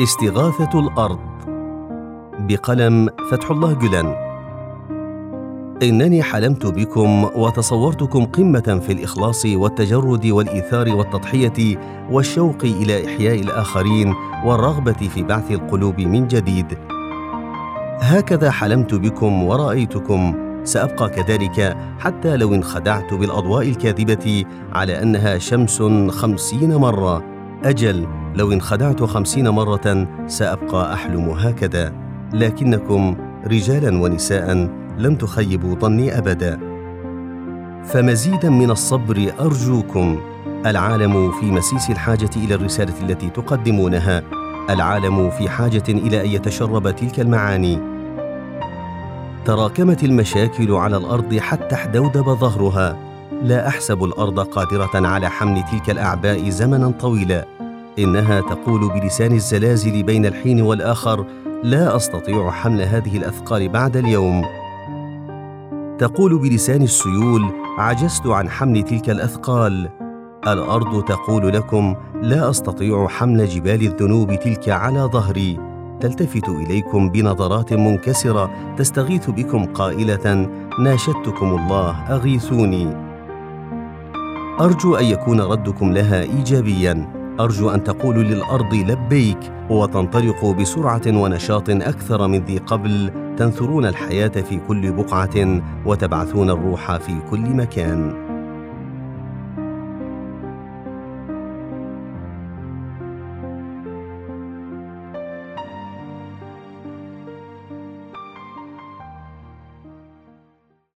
استغاثة الأرض. بقلم فتح الله جلان إنني حلمت بكم وتصورتكم قمة في الإخلاص والتجرد والإيثار والتضحية والشوق إلى إحياء الآخرين والرغبة في بعث القلوب من جديد. هكذا حلمت بكم ورأيتكم. سأبقى كذلك حتى لو انخدعت بالأضواء الكاذبة على أنها شمس خمسين مرة. أجل لو انخدعت خمسين مرة سأبقى أحلم هكذا. لكنكم رجالا ونساء لم تخيبوا ظني أبدا. فمزيدا من الصبر أرجوكم. العالم في مسيس الحاجة إلى الرسالة التي تقدمونها. العالم في حاجة إلى أن يتشرب تلك المعاني. تراكمت المشاكل على الأرض حتى احدودب ظهرها. لا أحسب الأرض قادرة على حمل تلك الأعباء زمنا طويلا. إنها تقول بلسان الزلازل بين الحين والآخر لا أستطيع حمل هذه الأثقال بعد اليوم. تقول بلسان السيول عجزت عن حمل تلك الأثقال. الأرض تقول لكم لا أستطيع حمل جبال الذنوب تلك على ظهري. تلتفت إليكم بنظرات منكسرة تستغيث بكم قائلة ناشدتكم الله أغيثوني. أرجو أن يكون ردكم لها ايجابيا. أرجو أن تقولوا للأرض لبيك وتنطلقوا بسرعة ونشاط أكثر من ذي قبل تنثرون الحياة في كل بقعة وتبعثون الروح في كل مكان.